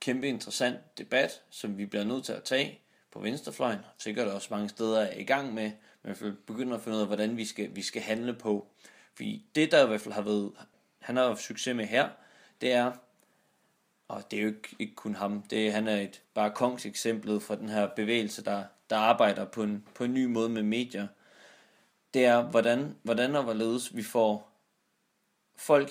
kæmpe interessant debat, som vi bliver nødt til at tage på venstrefløjen, og sikkert også mange steder er i gang med, men vi begynder at finde ud af, hvordan vi skal, vi skal handle på. Fordi det, der i hvert fald har været, han har haft succes med her, det er, og det er jo ikke, ikke kun ham, det er, han er et bare kongs eksempel fra den her bevægelse, der, der arbejder på en, på en ny måde med medier. Det er, hvordan, hvordan og hvorledes vi får folk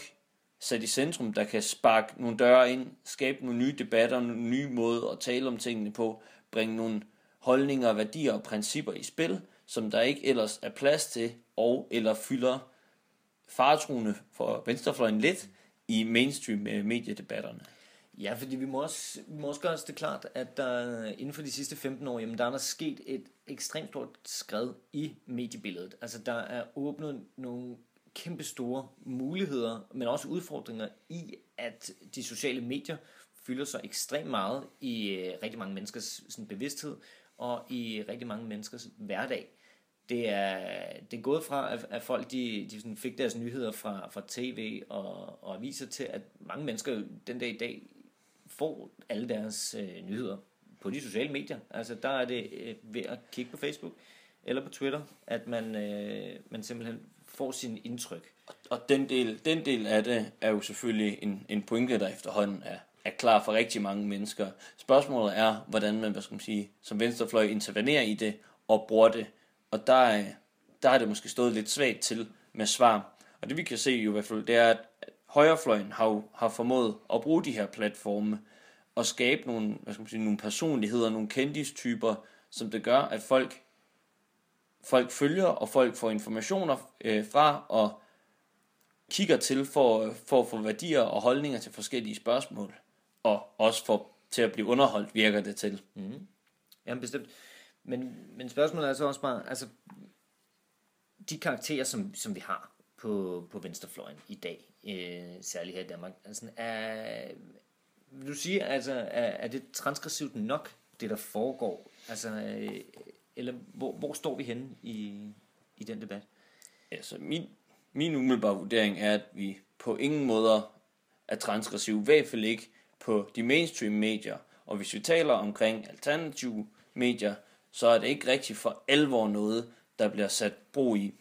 sat i centrum, der kan sparke nogle døre ind, skabe nogle nye debatter, nogle nye måder at tale om tingene på, bringe nogle holdninger, værdier og principper i spil, som der ikke ellers er plads til, og eller fylder faretruende for venstrefløjen lidt i mainstream-mediedebatterne. Øh, ja, fordi vi må også, vi må også gøre os det klart, at der inden for de sidste 15 år, jamen der er der sket et ekstremt stort skred i mediebilledet. Altså der er åbnet nogle kæmpe store muligheder, men også udfordringer i, at de sociale medier fylder sig ekstremt meget i øh, rigtig mange menneskers sådan, bevidsthed og i rigtig mange menneskers hverdag. Det er, det er gået fra, at, at folk de, de sådan fik deres nyheder fra, fra tv og, og aviser til, at mange mennesker den dag i dag får alle deres øh, nyheder på de sociale medier. Altså der er det øh, ved at kigge på Facebook eller på Twitter, at man, øh, man simpelthen får sin indtryk. Og den del, den del af det er jo selvfølgelig en, en pointe, der efterhånden er, er klar for rigtig mange mennesker. Spørgsmålet er, hvordan man, hvad skal man sige, som venstrefløj intervenerer i det og bruger det. Og der, der har det måske stået lidt svagt til med svar. Og det vi kan se jo i hvert fald, det er, at højrefløjen har, har formået at bruge de her platforme og skabe nogle, hvad skal man sige, nogle personligheder, nogle kendistyper, som det gør, at folk, folk følger, og folk får informationer øh, fra, og kigger til for, for at få værdier og holdninger til forskellige spørgsmål, og også for til at blive underholdt, virker det til. Mm. Jamen bestemt. Men, men spørgsmålet er så også bare, altså, de karakterer, som, som vi har på, på venstrefløjen i dag, øh, særligt her i Danmark, altså, er, vil du sige, altså, er, er det transgressivt nok, det der foregår? Altså, øh, eller hvor, hvor står vi henne i, i den debat? Altså, min, min umiddelbare vurdering er, at vi på ingen måder er transgressive, i hvert fald ikke på de mainstream medier. Og hvis vi taler omkring alternative medier, så er det ikke rigtig for alvor noget, der bliver sat brug i.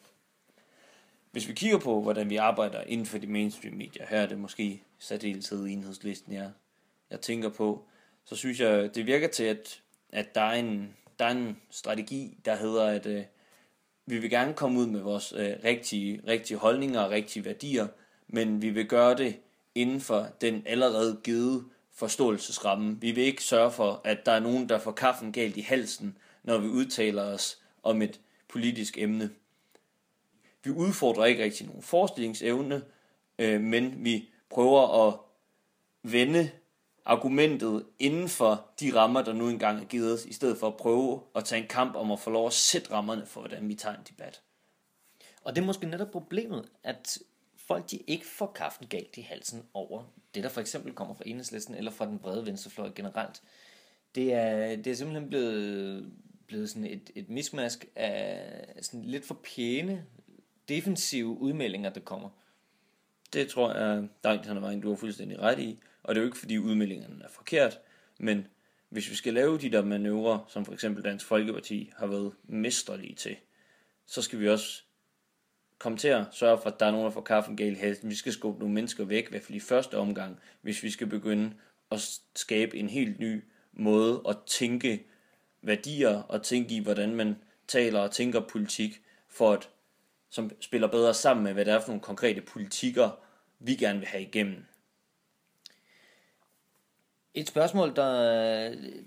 Hvis vi kigger på, hvordan vi arbejder inden for de mainstream medier, her er det måske særdeleshed enhedslisten, jeg, jeg tænker på, så synes jeg, det virker til, at, at der, er en, der er en strategi, der hedder, at øh, vi vil gerne komme ud med vores øh, rigtige, rigtige holdninger og rigtige værdier, men vi vil gøre det inden for den allerede givet forståelsesramme. Vi vil ikke sørge for, at der er nogen, der får kaffen galt i halsen, når vi udtaler os om et politisk emne. Vi udfordrer ikke rigtig nogen forestillingsevne, øh, men vi prøver at vende argumentet inden for de rammer, der nu engang er givet os, i stedet for at prøve at tage en kamp om at få lov at sætte rammerne for, hvordan vi tager en debat. Og det er måske netop problemet, at folk de ikke får kaffen galt i halsen over det, der for eksempel kommer fra enhedslisten eller fra den brede venstrefløj generelt. Det er, det er simpelthen blevet, blevet sådan et, et mismask af sådan lidt for pæne, defensive udmeldinger, der kommer. Det tror jeg der er vejen, du har fuldstændig ret i. Og det er jo ikke, fordi udmeldingerne er forkert, men hvis vi skal lave de der manøvrer, som for eksempel Dansk Folkeparti har været mesterlige til, så skal vi også komme til at sørge for, at der er nogen, der får kaffen galt halsen. Vi skal skubbe nogle mennesker væk, i hvert fald i første omgang, hvis vi skal begynde at skabe en helt ny måde at tænke værdier og tænke i, hvordan man taler og tænker politik, for at, som spiller bedre sammen med, hvad det er for nogle konkrete politikker, vi gerne vil have igennem. Et spørgsmål, der,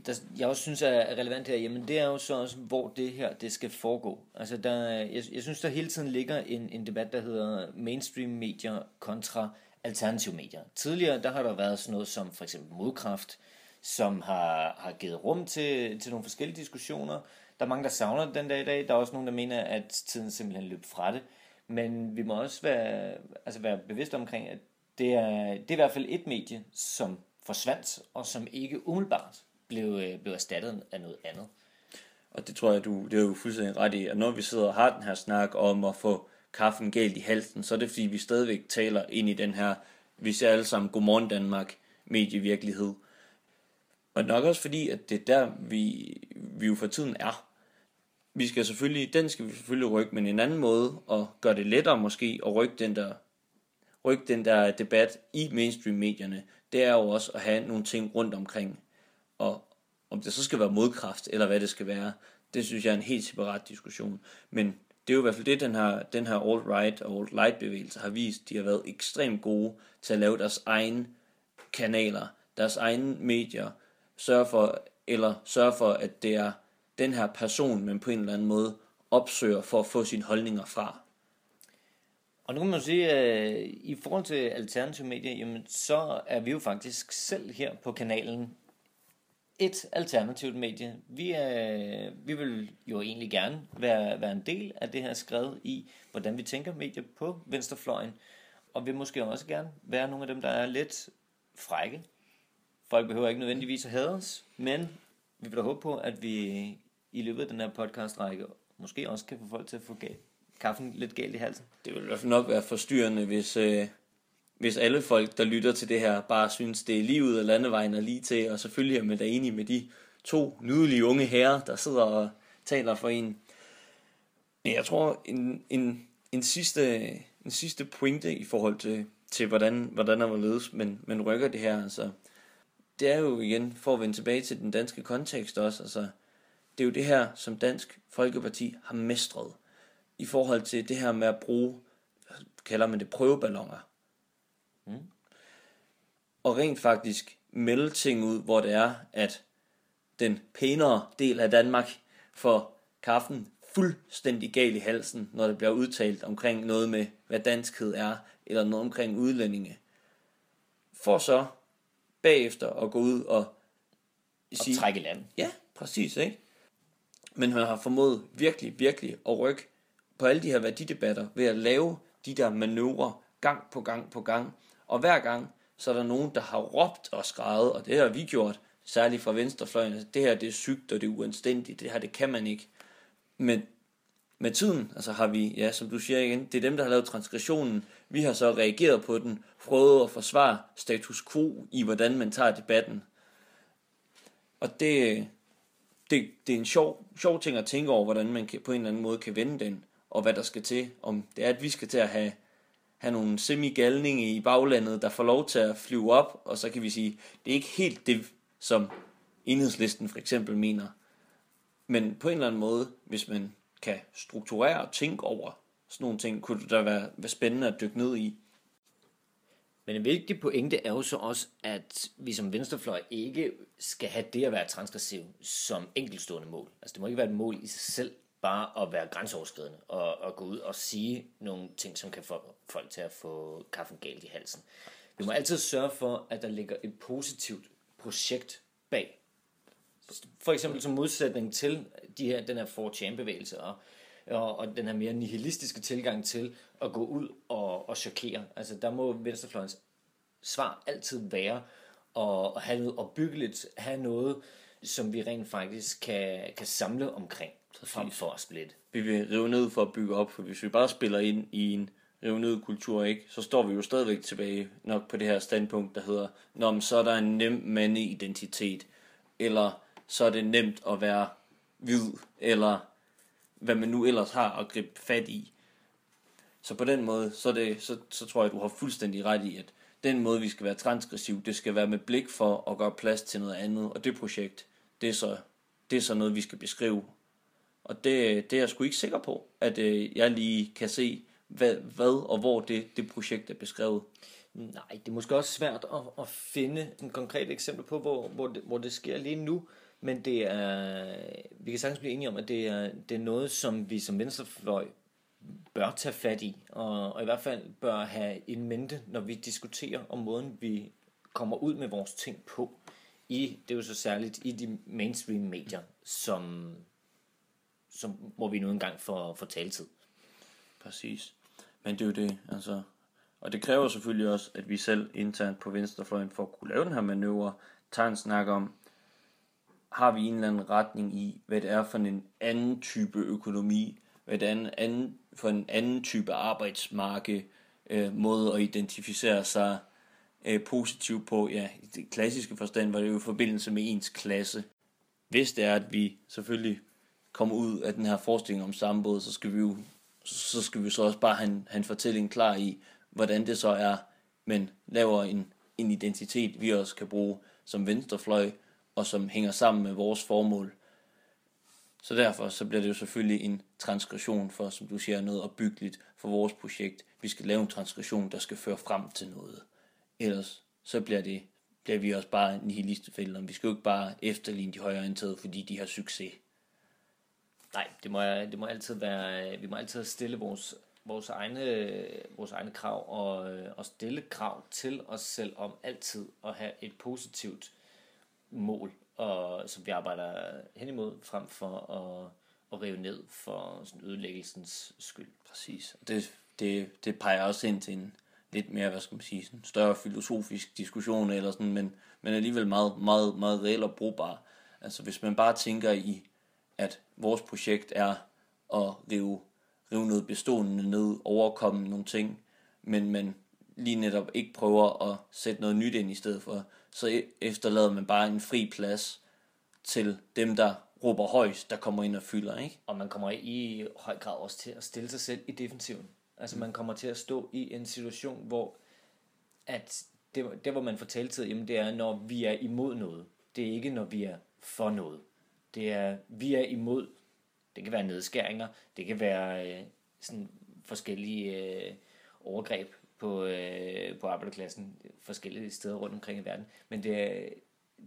der jeg også synes er relevant her, jamen det er jo så også, hvor det her det skal foregå. Altså der, jeg, jeg synes, der hele tiden ligger en, en debat, der hedder mainstream medier kontra alternative medier. Tidligere, der har der været sådan noget som for eksempel modkraft, som har, har givet rum til, til nogle forskellige diskussioner. Der er mange, der savner den dag i dag. Der er også nogen, der mener, at tiden simpelthen løb fra det. Men vi må også være, altså være bevidste omkring, at det er, det er i hvert fald et medie, som forsvandt, og som ikke umiddelbart blev, øh, blev erstattet af noget andet. Og det tror jeg, du det er jo fuldstændig ret i, at når vi sidder og har den her snak om at få kaffen galt i halsen, så er det fordi, vi stadigvæk taler ind i den her, vi ser alle sammen Godmorgen Danmark medievirkelighed. Og nok også fordi, at det er der, vi, vi jo for tiden er. Vi skal selvfølgelig, den skal vi selvfølgelig rykke, men en anden måde, og gøre det lettere måske, at rykke den der, rykke den der debat i mainstream-medierne, det er jo også at have nogle ting rundt omkring. Og om det så skal være modkraft, eller hvad det skal være, det synes jeg er en helt separat diskussion. Men det er jo i hvert fald det, den her, den her alt-right og alt-light bevægelse har vist. De har været ekstremt gode til at lave deres egne kanaler, deres egne medier, sørge for, eller sørge for, at det er den her person, man på en eller anden måde opsøger for at få sine holdninger fra. Og nu kan man sige, at i forhold til alternative medier, jamen, så er vi jo faktisk selv her på kanalen et alternativt medie. Vi, er, vi vil jo egentlig gerne være, være en del af det her skrevet i, hvordan vi tænker medier på venstrefløjen. Og vi måske også gerne være nogle af dem, der er lidt frække. Folk behøver ikke nødvendigvis at have os, men vi vil da håbe på, at vi i løbet af den her podcast-række måske også kan få folk til at få kaffen lidt galt i halsen. Det vil i hvert fald nok være forstyrrende, hvis, øh, hvis alle folk, der lytter til det her, bare synes, det er livet og landevejen er lige til, og selvfølgelig er man da enig med de to nydelige unge herrer, der sidder og taler for en. Men jeg tror, en, en, en, sidste, en sidste pointe i forhold til, til hvordan, hvordan er var ledes, men, men rykker det her, altså, det er jo igen, for at vende tilbage til den danske kontekst også, altså, det er jo det her, som Dansk Folkeparti har mestret i forhold til det her med at bruge, kalder man det, prøveballoner. Mm. Og rent faktisk melde ting ud, hvor det er, at den pænere del af Danmark får kaffen fuldstændig gal i halsen, når det bliver udtalt omkring noget med, hvad danskhed er, eller noget omkring udlændinge. For så bagefter at gå ud og Og trække i land. Ja, præcis, ikke? Men han har formået virkelig, virkelig at rykke på alle de her værdidebatter ved at lave de der manøvrer gang på gang på gang. Og hver gang, så er der nogen, der har råbt og skrevet, og det har vi gjort, særligt fra venstrefløjen, at det her det er sygt, og det er uanstændigt, det her det kan man ikke. Men med tiden, altså har vi, ja, som du siger igen, det er dem, der har lavet transgressionen. Vi har så reageret på den, prøvet at forsvare status quo i, hvordan man tager debatten. Og det, det, det er en sjov, sjov ting at tænke over, hvordan man kan, på en eller anden måde kan vende den, og hvad der skal til. Om det er, at vi skal til at have, have nogle semigalninge i baglandet, der får lov til at flyve op, og så kan vi sige, det er ikke helt det, som enhedslisten for eksempel mener. Men på en eller anden måde, hvis man kan strukturere og tænke over sådan nogle ting, kunne da være, være spændende at dykke ned i. Men en vigtig pointe er jo så også, at vi som venstrefløj ikke skal have det at være transgressiv som enkeltstående mål. Altså det må ikke være et mål i sig selv, bare at være grænseoverskridende og, og gå ud og sige nogle ting, som kan få folk til at få kaffen galt i halsen. Vi må altid sørge for, at der ligger et positivt projekt bag. For eksempel som modsætning til de her, den her 4chan-bevægelse og, og, og den her mere nihilistiske tilgang til at gå ud og, og chokere. Altså der må venstrefløjens svar altid være at, at have noget opbyggeligt, have noget, som vi rent faktisk kan, kan samle omkring, frem for at splitte. Vi vil rive ned for at bygge op, for hvis vi bare spiller ind i en rive ned kultur, ikke, så står vi jo stadigvæk tilbage nok på det her standpunkt, der hedder, Nå, men så er der en nem mandeidentitet, eller så er det nemt at være hvid, eller hvad man nu ellers har at gribe fat i. Så på den måde, så, det, så, så tror jeg, du har fuldstændig ret i, at den måde, vi skal være transgressiv, det skal være med blik for at gøre plads til noget andet. Og det projekt, det er så, det er så noget, vi skal beskrive. Og det, det er jeg sgu ikke sikker på, at øh, jeg lige kan se, hvad, hvad og hvor det, det projekt er beskrevet. Nej, det er måske også svært at, at finde en konkret eksempel på, hvor, hvor, det, hvor det sker lige nu. Men det er, vi kan sagtens blive enige om, at det er, det er noget, som vi som venstrefløj bør tage fat i, og, og i hvert fald bør have en mente, når vi diskuterer om måden, vi kommer ud med vores ting på. I, det er jo så særligt i de mainstream medier, som, som, hvor vi nu engang får, får taletid. Præcis. Men det er jo det, altså. Og det kræver selvfølgelig også, at vi selv internt på venstrefløjen, for at kunne lave den her manøvre, tager en snak om, har vi en eller anden retning i, hvad det er for en anden type økonomi, hvad det er en anden, for en anden type arbejdsmarked, øh, måde at identificere sig øh, positivt på. Ja, i det klassiske forstand var det jo i forbindelse med ens klasse. Hvis det er, at vi selvfølgelig kommer ud af den her forestilling om sammenbrud, så skal vi jo så skal vi så også bare have en, have en fortælling klar i, hvordan det så er, men laver en, en identitet, vi også kan bruge som venstrefløj, og som hænger sammen med vores formål. Så derfor så bliver det jo selvfølgelig en transgression for, som du siger, noget opbyggeligt for vores projekt. Vi skal lave en transgression, der skal føre frem til noget. Ellers så bliver det bliver vi også bare nihilistefælder. Vi skal jo ikke bare efterligne de højreorienterede, fordi de har succes. Nej, det må, det må altid være, øh, vi må altid stille vores, vores, egne, vores egne krav og, øh, og stille krav til os selv om altid at have et positivt mål, og, som vi arbejder hen imod, frem for at, at rive ned for sådan ødelæggelsens skyld. Præcis. Det, det, det peger også ind til en lidt mere, hvad skal man sige, sådan større filosofisk diskussion, eller sådan, men, men alligevel meget, meget, meget reel og brugbar. Altså hvis man bare tænker i, at vores projekt er at rive, rive noget bestående ned, overkomme nogle ting, men man lige netop ikke prøver at sætte noget nyt ind i stedet for, så e- efterlader man bare en fri plads til dem, der råber højst, der kommer ind og fylder, ikke? Og man kommer i høj grad også til at stille sig selv i defensiven. Altså man kommer til at stå i en situation, hvor at det, det hvor man får taltid, jamen det er, når vi er imod noget. Det er ikke, når vi er for noget. Det er, vi er imod, det kan være nedskæringer, det kan være øh, sådan forskellige øh, overgreb på, øh, på arbejderklassen forskellige steder rundt omkring i verden. Men det,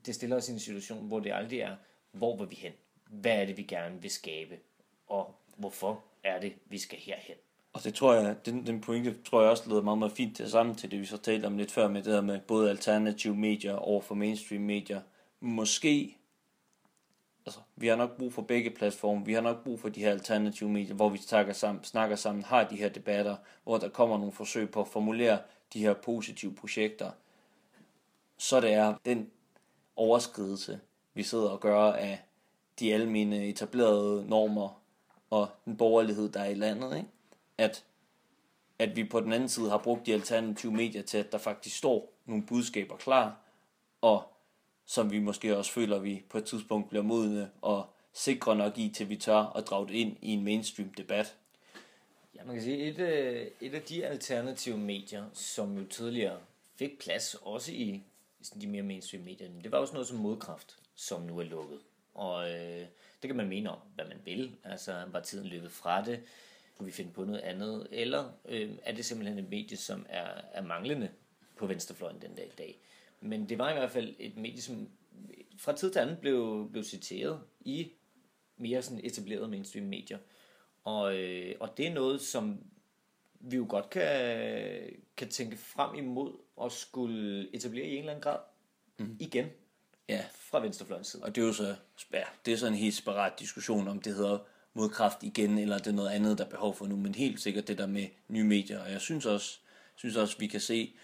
det stiller os i en situation, hvor det aldrig er, hvor vil vi hen? Hvad er det, vi gerne vil skabe? Og hvorfor er det, vi skal herhen? Og det tror jeg, den, den pointe tror jeg også leder meget, meget fint til sammen til det, vi så talte om lidt før med det der med både alternative medier over for mainstream medier. Måske, altså vi har nok brug for begge platforme, vi har nok brug for de her alternative medier, hvor vi snakker sammen, snakker sammen har de her debatter, hvor der kommer nogle forsøg på at formulere de her positive projekter. Så det er den overskridelse, vi sidder og gør af de almene etablerede normer og den borgerlighed, der er i landet, ikke? at, at vi på den anden side har brugt de alternative medier til, at der faktisk står nogle budskaber klar, og som vi måske også føler, at vi på et tidspunkt bliver modne og sikre nok i, til vi tør at drage det ind i en mainstream debat. Ja, man kan sige, et, øh, et af de alternative medier, som jo tidligere fik plads også i de mere mainstream medier, det var også noget som modkraft, som nu er lukket. Og øh, det kan man mene om, hvad man vil. Altså, var tiden løbet fra det? Kunne vi finde på noget andet? Eller øh, er det simpelthen et medie, som er, er manglende på venstrefløjen den dag i dag? Men det var i hvert fald et medie, som fra tid til anden blev, blev citeret i mere sådan etablerede mainstream medier. Og, øh, og det er noget, som vi jo godt kan, kan tænke frem imod og skulle etablere i en eller anden grad mm. igen Ja, fra venstrefløjens side. og det er jo så, ja, det er så en helt separat diskussion, om det hedder modkraft igen, eller det er noget andet, der er behov for nu, men helt sikkert det der med nye medier, og jeg synes også, synes også vi kan se,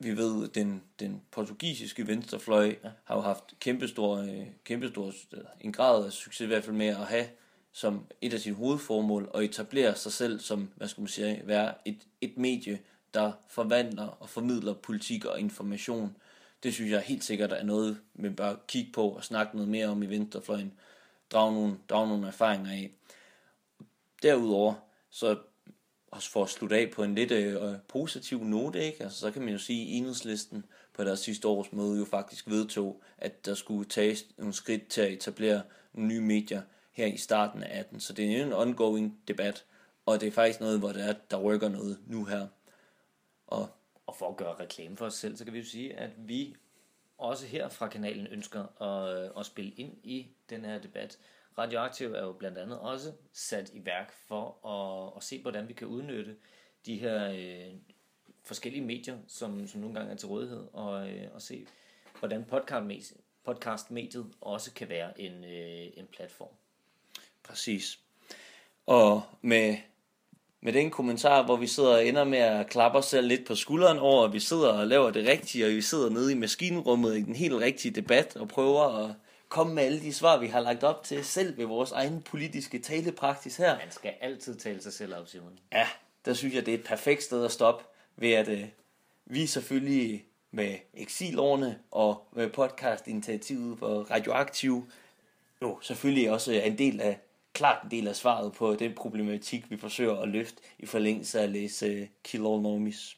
vi ved, at den, den portugisiske venstrefløj ja. har jo haft kæmpestor, øh, kæmpestor, eller en grad af succes i hvert fald med at have som et af sine hovedformål at etablere sig selv som, hvad skal man sige, være et, et medie, der forvandler og formidler politik og information. Det synes jeg helt sikkert er noget, man bør kigge på og snakke noget mere om i venstrefløjen. Drage nogle, drage nogle erfaringer af. Derudover, så også for at slutte af på en lidt øh, øh, positiv note, ikke? Altså, så kan man jo sige, at enhedslisten på deres sidste års møde jo faktisk vedtog, at der skulle tages nogle skridt til at etablere nogle nye medier her i starten af 18. Så det er en ongoing debat, og det er faktisk noget, hvor der, er, der rykker noget nu her. Og Og for at gøre reklame for os selv, så kan vi jo sige, at vi også her fra kanalen ønsker at, øh, at spille ind i den her debat. Radioaktiv er jo blandt andet også sat i værk for at, at se, hvordan vi kan udnytte de her øh, forskellige medier, som, som nogle gange er til rådighed, og, øh, og se, hvordan podcast- podcastmediet også kan være en, øh, en platform. Præcis. Og med, med den kommentar, hvor vi sidder og ender med at klappe os selv lidt på skulderen over, at vi sidder og laver det rigtige, og vi sidder nede i maskinrummet i den helt rigtige debat og prøver at komme med alle de svar, vi har lagt op til selv ved vores egen politiske talepraksis her. Man skal altid tale sig selv op, Simon. Ja, der synes jeg, det er et perfekt sted at stoppe, ved at øh, vi selvfølgelig med eksilårene og med podcast-initiativet for Radioaktiv, jo selvfølgelig også er en del af, klart en del af svaret på den problematik, vi forsøger at løfte i forlængelse af at læse øh, Kill All Normies.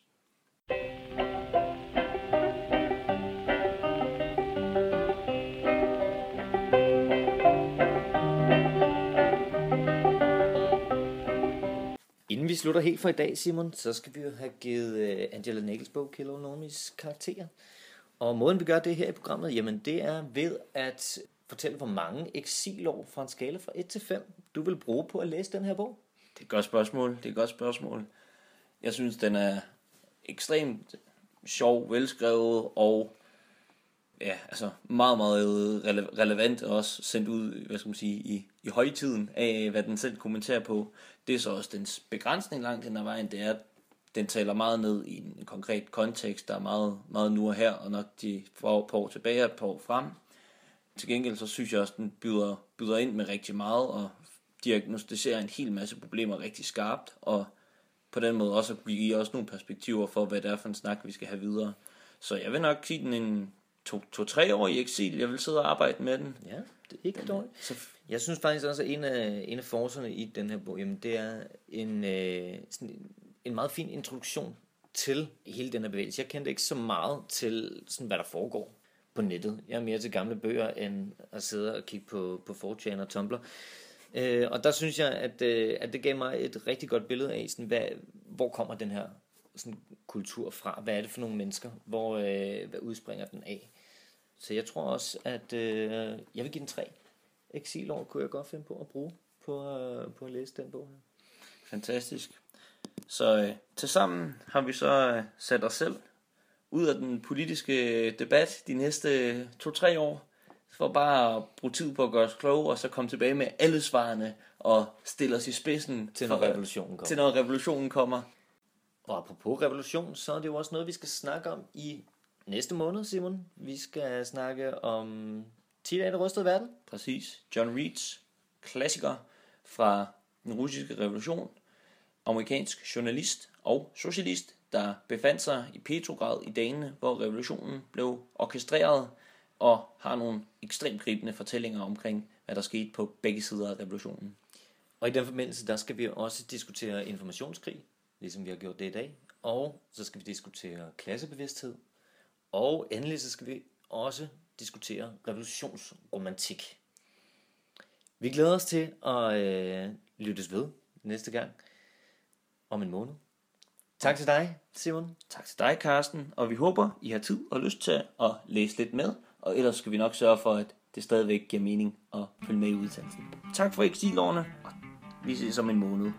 Inden vi slutter helt for i dag, Simon, så skal vi jo have givet øh, Angela Nagels bog Kill karakter. Karakterer. Og måden vi gør det her i programmet, jamen det er ved at fortælle, hvor mange eksilår fra en skala fra 1 til 5, du vil bruge på at læse den her bog. Det er et godt spørgsmål. Det er et godt spørgsmål. Jeg synes, den er ekstremt sjov, velskrevet og ja, altså meget, meget rele- relevant og også sendt ud, hvad skal man sige, i, i højtiden af, hvad den selv kommenterer på. Det er så også dens begrænsning langt hen ad vejen, det er, at den taler meget ned i en konkret kontekst, der er meget, meget nu og her, og nok de får på år tilbage og på år frem. Til gengæld så synes jeg også, at den byder, byder ind med rigtig meget, og diagnostiserer en hel masse problemer rigtig skarpt, og på den måde også giver give os nogle perspektiver for, hvad det er for en snak, vi skal have videre. Så jeg vil nok sige den en to-tre to, år i eksil. Jeg vil sidde og arbejde med den. Ja, det er ikke dårligt. Så Jeg synes faktisk også, at en af, en af forserne i den her bog, jamen det er en, øh, sådan en, en meget fin introduktion til hele den her bevægelse. Jeg kendte ikke så meget til, sådan, hvad der foregår på nettet. Jeg er mere til gamle bøger, end at sidde og kigge på, på 4chan og Tumblr. Øh, og der synes jeg, at, øh, at det gav mig et rigtig godt billede af, sådan, hvad, hvor kommer den her sådan kultur fra? Hvad er det for nogle mennesker? Hvor, øh, hvad udspringer den af? Så jeg tror også, at øh, jeg vil give den tre. Eksilår kunne jeg godt finde på at bruge på, øh, på at læse den bog her. Fantastisk. Så øh, til sammen har vi så øh, sat os selv ud af den politiske debat de næste to-tre år, for bare at bruge tid på at gøre os kloge, og så komme tilbage med alle svarene, og stille os i spidsen Til når revolutionen kommer. til når revolutionen kommer. Og apropos revolution, så er det jo også noget, vi skal snakke om i næste måned, Simon. Vi skal snakke om 10 dage, der rystede verden. Præcis. John Reeds, klassiker fra den russiske revolution, amerikansk journalist og socialist, der befandt sig i Petrograd i dagene, hvor revolutionen blev orkestreret, og har nogle ekstremt gribende fortællinger omkring, hvad der skete på begge sider af revolutionen. Og i den forbindelse, der skal vi også diskutere informationskrig, ligesom vi har gjort det i dag. Og så skal vi diskutere klassebevidsthed. Og endelig så skal vi også diskutere revolutionsromantik. Vi glæder os til at øh, lyttes ved næste gang om en måned. Tak til dig, Simon. Tak til dig, Karsten, og vi håber, I har tid og lyst til at læse lidt med, og ellers skal vi nok sørge for, at det stadigvæk giver mening at følge med i udsendelsen. Tak for eksilårene, og vi ses om en måned.